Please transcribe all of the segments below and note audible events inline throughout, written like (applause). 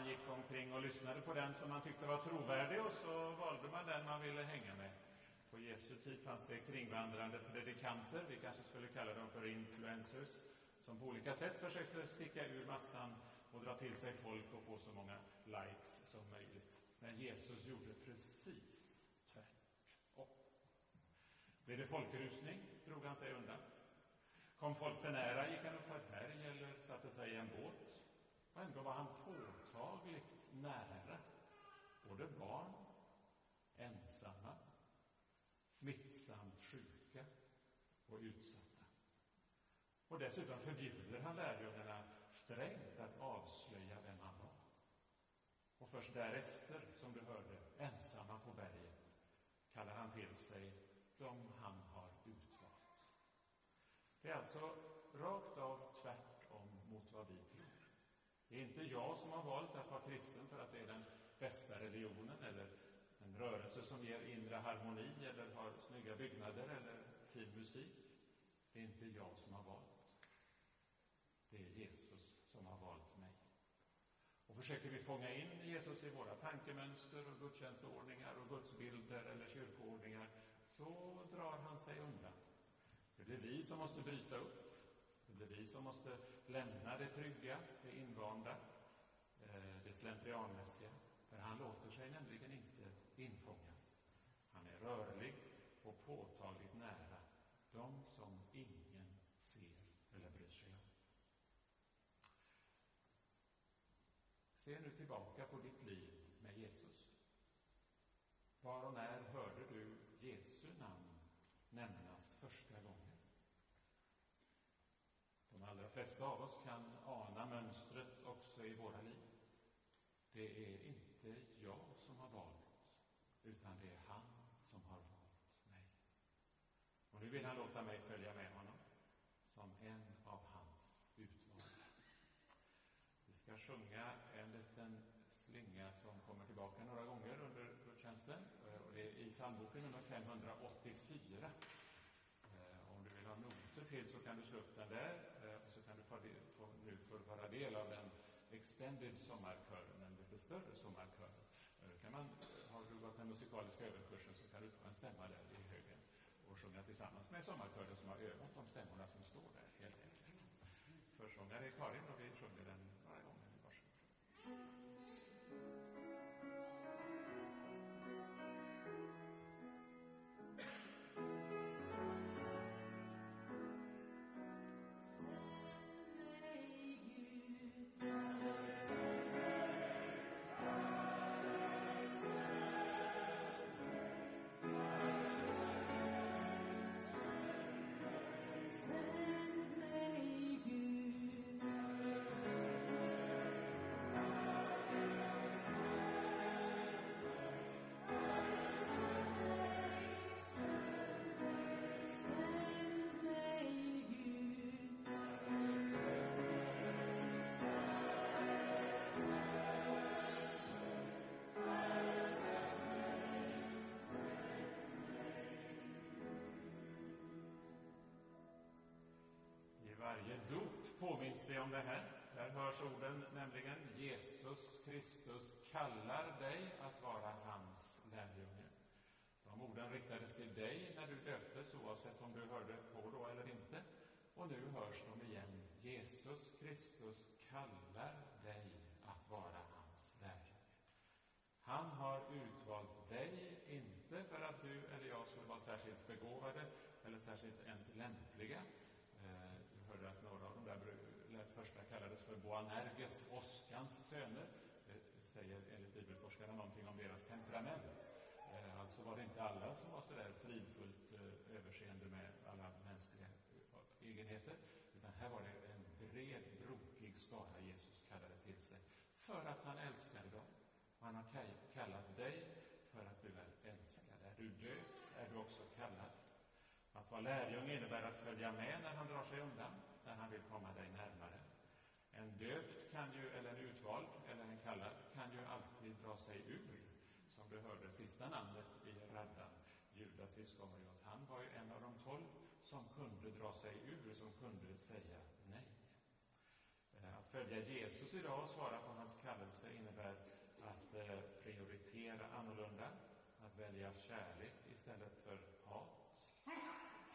man gick omkring och lyssnade på den som man tyckte var trovärdig och så valde man den man ville hänga med. På Jesu tid fanns det kringvandrande predikanter, vi kanske skulle kalla dem för influencers, som på olika sätt försökte sticka ur massan och dra till sig folk och få så många likes som möjligt. Men Jesus gjorde precis tvärtom. Blev det folkrusning drog han sig undan. Kom folk för nära gick han upp på ett berg eller satte sig i en båt. Ändå var han påtagligt nära både barn, ensamma, smittsamt sjuka och utsatta. Och dessutom förbjuder han lärjungarna strängt att avslöja vem han var. Och först därefter, som du hörde, ensamma på berget, kallar han till sig de han har utvalt. Det är alltså rakt av tvärtom mot vad vi tror. Det är inte jag som har valt att vara kristen för att det är den bästa religionen eller en rörelse som ger inre harmoni eller har snygga byggnader eller fin musik. Det är inte jag som har valt. Det är Jesus som har valt mig. Och försöker vi fånga in Jesus i våra tankemönster och gudstjänstordningar och gudsbilder eller kyrkoordningar så drar han sig undan. Det blir vi som måste bryta upp. Det är vi som måste lämna det trygga, det invanda, eh, det slentrianmässiga. För han låter sig nämligen inte infångas. Han är rörlig och påtagligt nära de som ingen ser eller bryr sig om. Se nu tillbaka på ditt liv med Jesus. Var och när hörde du Jesu namn nämnas första gången? De allra flesta av oss kan ana mönstret också i våra liv. Det är inte jag som har valt, utan det är han som har valt mig. Och nu vill han låta mig följa med honom som en av hans utvalda. Vi ska sjunga en liten slinga som kommer tillbaka några gånger under gudstjänsten. Och det är i psalmboken nummer 584. Eh, om du vill ha noter till så kan du slå upp den där får nu få vara del av den extended sommarkören, den lite större sommarkören. Eh, kan man, eh, har du gått den musikaliska överkursen så kan du få en stämma där i högen och sjunga tillsammans med sommarkören som har övat de stämmorna som står där, helt enkelt. Försångare är Karin och vi sjunger den några gånger. Varsågod. Påminns vi om det här. Där hörs orden nämligen Jesus Kristus kallar dig att vara hans lärjunge. De orden riktades till dig när du döptes, oavsett om du hörde på då eller inte. Och nu hörs de igen. Jesus Kristus kallar dig att vara hans lärjunge. Han har utvalt dig, inte för att du eller jag skulle vara särskilt begåvade eller särskilt ens lämpliga, Eh, du hörde att några av de där första kallades för Boanerges, åskans söner. Det säger enligt bibelforskarna någonting om deras temperament. Eh, alltså var det inte alla som var så där fridfullt eh, överseende med alla mänskliga eh, egenheter, utan här var det en bred, brokig skara Jesus kallade till sig, för att han älskade dem. Och han har kallat dig för att du är älskad. Är du död, är du också kallad. Att vara lärjunge innebär att följa med när han drar sig undan, när han vill komma dig närmare. En döpt kan ju, eller en utvald, eller en kallad, kan ju alltid dra sig ur. Som du hörde sista namnet i raddan, Judas Iskariot. Han var ju en av de tolv som kunde dra sig ur, som kunde säga nej. Eh, att följa Jesus idag och svara på hans kallelse innebär att eh, prioritera annorlunda, att välja kärlek istället för hat,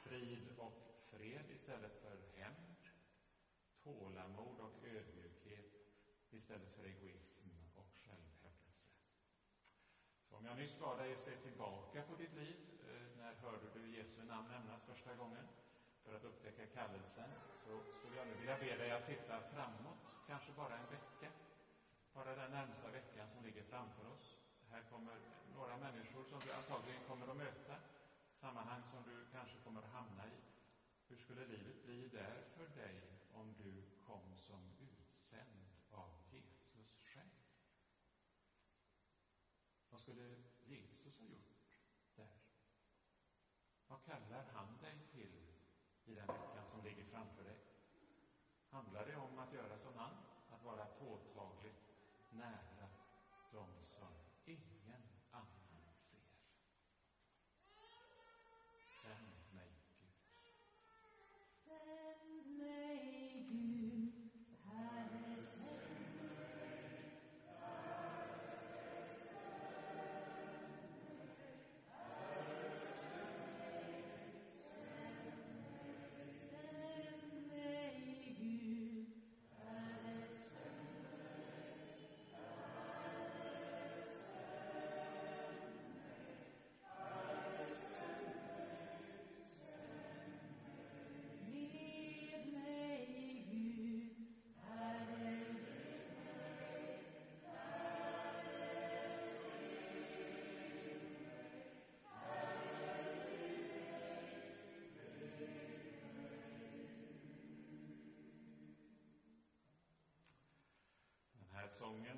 frid och fred istället för hämnd, tålamod och ödmjukhet istället för egoism och självhävdelse. Så om jag nyss bad dig se tillbaka på ditt liv, eh, när hörde du Jesu namn nämnas första gången? För att upptäcka kallelsen så skulle jag nu vilja be dig att titta framåt, kanske bara en vecka. Bara den närmsta veckan som ligger framför oss. Här kommer några människor som du antagligen kommer att möta, sammanhang som du kanske kommer att hamna i. Hur skulle livet bli där för dig om du kom som utsänd av Jesus själv? Vad skulle Jesus ha gjort där? Vad kallar han dig till i den veckan som ligger framför dig? Handlar det om att göra som han, att vara påtagligt nära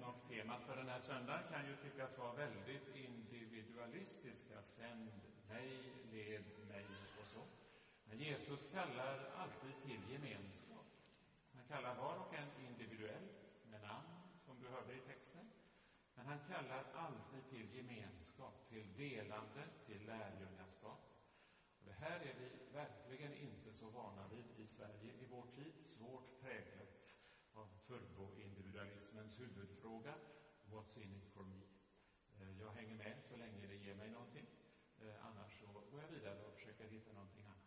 och temat för den här söndagen kan ju tyckas vara väldigt individualistiska. Sänd mig, led mig och så. Men Jesus kallar alltid till gemenskap. Han kallar var och en individuellt med namn, som du hörde i texten. Men han kallar alltid till gemenskap, till delande, till lärjungaskap. Och det här är vi verkligen inte så vana vid i Sverige i vår tid. Svårt präglat av turboindividualismens huvudfråga What's in it for me? Eh, jag hänger med så länge det ger mig någonting. Eh, annars så går jag vidare och försöker hitta någonting annat.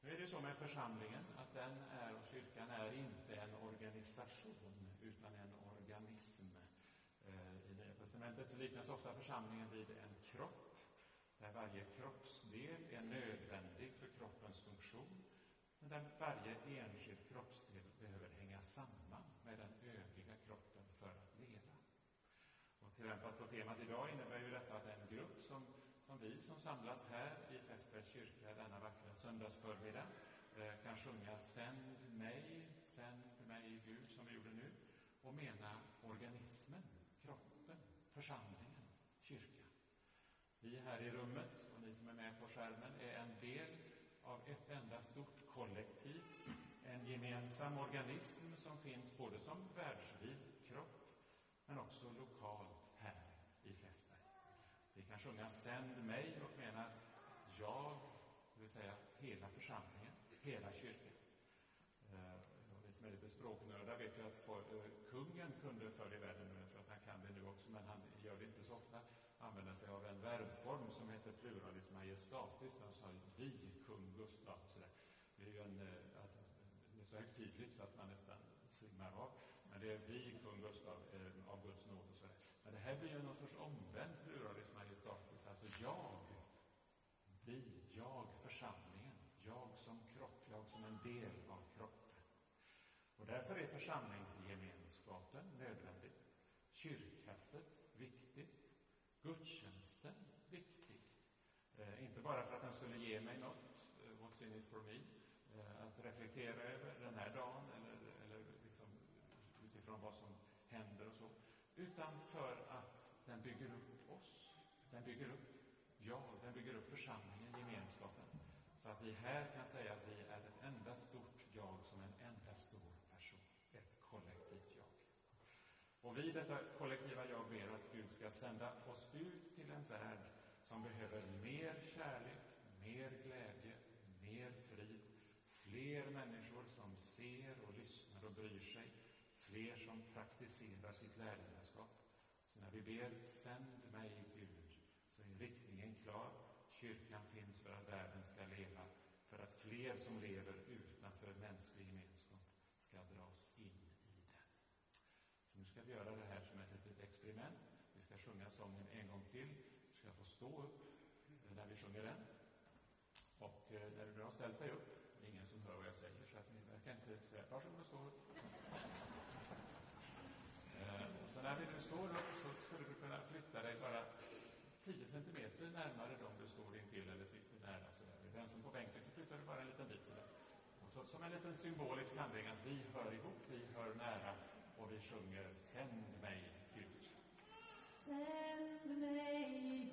Nu är det så med församlingen att den är, och kyrkan är inte en organisation utan en organism. Eh, I Nya Testamentet så liknas ofta församlingen vid en kropp där varje kroppsdel är nödvändig för kroppens funktion men där varje enskild kroppsdel behöver hänga samman med den övriga kroppen för att leva. Och tillämpat på temat idag innebär ju detta att en grupp som, som vi som samlas här i Fässbergs kyrka denna vackra söndagsförmiddag eh, kan sjunga Sänd mig, sänd mig Gud, som vi gjorde nu, och mena organismen, kroppen, församlingen, kyrkan. Vi här i rummet och ni som är med på skärmen är en del av ett enda stort kollektiv, en gemensam organism som finns både som världsvid kropp men också lokalt här i Fässberg. Vi kan sjunga Sänd mig och mena jag, det vill säga hela församlingen, hela kyrkan. Eh, ni som är lite språknördar vet ju att för, eh, kungen kunde förr i världen, jag tror att han kan det nu också, men han gör det inte så ofta, använda sig av en verbform som heter pluralis majestatis, alltså vi, kung Gustav. Så där. Det är ju en, eh, alltså, det är så högtidligt så att man nästan svimmar av. Men det är vi, kung Gustav, eh, av Guds nåd och så där. Men det här blir ju någon sorts omvänd pluralis majestatis, alltså jag, vi, jag, församlingen, jag som kropp, jag som en del av kroppen. Och därför är församlingsgemenskapen nödvändig. Kyrkkaffet. Gudstjänsten viktig. Eh, inte bara för att den skulle ge mig något, eh, what's in it for me, eh, att reflektera över den här dagen eller, eller liksom utifrån vad som händer och så, utan för att den bygger upp oss. Den bygger upp jag, den bygger upp församlingen, gemenskapen. Så att vi här kan säga att vi är ett enda stort jag som en enda stor person. Ett kollektivt jag. Och vi, detta kollektiva jag, ber att Gud ska sända oss ut till en värld som behöver mer kärlek, mer glädje, mer frid, fler människor som ser och lyssnar och bryr sig fler som praktiserar sitt lärjungaskap. Så när vi ber Sänd mig Gud, så är riktningen klar. Kyrkan finns för att världen ska leva, för att fler som lever utanför mänsklig gemenskap ska dras in i den. Så nu ska vi göra det här som ett litet experiment. Vi ska sjunga sången en gång till. Du ska få stå upp eh, när vi sjunger den. Och eh, när du nu har ställt dig upp, det är ingen som hör vad jag säger, så att ni verkar inte säga varsågod och stå upp. (laughs) Eh, så när vi nu står upp så skulle du kunna flytta dig bara 10 centimeter närmare dem du står intill eller sitter nära. Sådär. Den som på bänken så flyttar du bara en liten bit sådär. Och så, som en liten symbolisk handling att vi sjunger Sänd mig Gud. Sänd mig